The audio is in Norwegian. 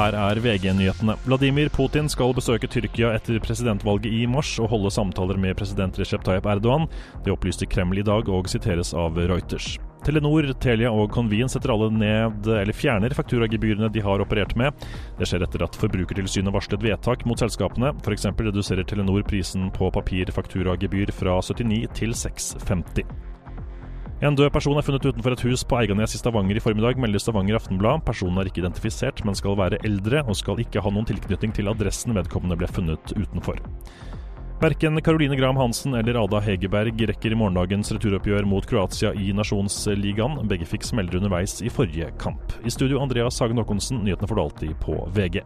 Her er VG-nyhetene. Vladimir Putin skal besøke Tyrkia etter presidentvalget i mars og holde samtaler med president Recep Tayyip Erdogan. Det opplyste Kreml i dag og siteres av Reuters. Telenor, Telia og Conveen setter alle ned eller fjerner fakturagebyrene de har operert med. Det skjer etter at Forbrukertilsynet varslet vedtak mot selskapene. F.eks. reduserer Telenor prisen på papirfakturagebyr fra 79 til 6,50. En død person er funnet utenfor et hus på Eiganes i Stavanger i formiddag, melder Stavanger Aftenblad. Personen er ikke identifisert, men skal være eldre og skal ikke ha noen tilknytning til adressen vedkommende ble funnet utenfor. Verken Caroline Graham Hansen eller Ada Hegerberg rekker i morgendagens returoppgjør mot Kroatia i Nasjonsligaen. Begge fikk smeller underveis i forrige kamp. I studio Andreas Hagen Haakonsen, nyhetene får du alltid på VG.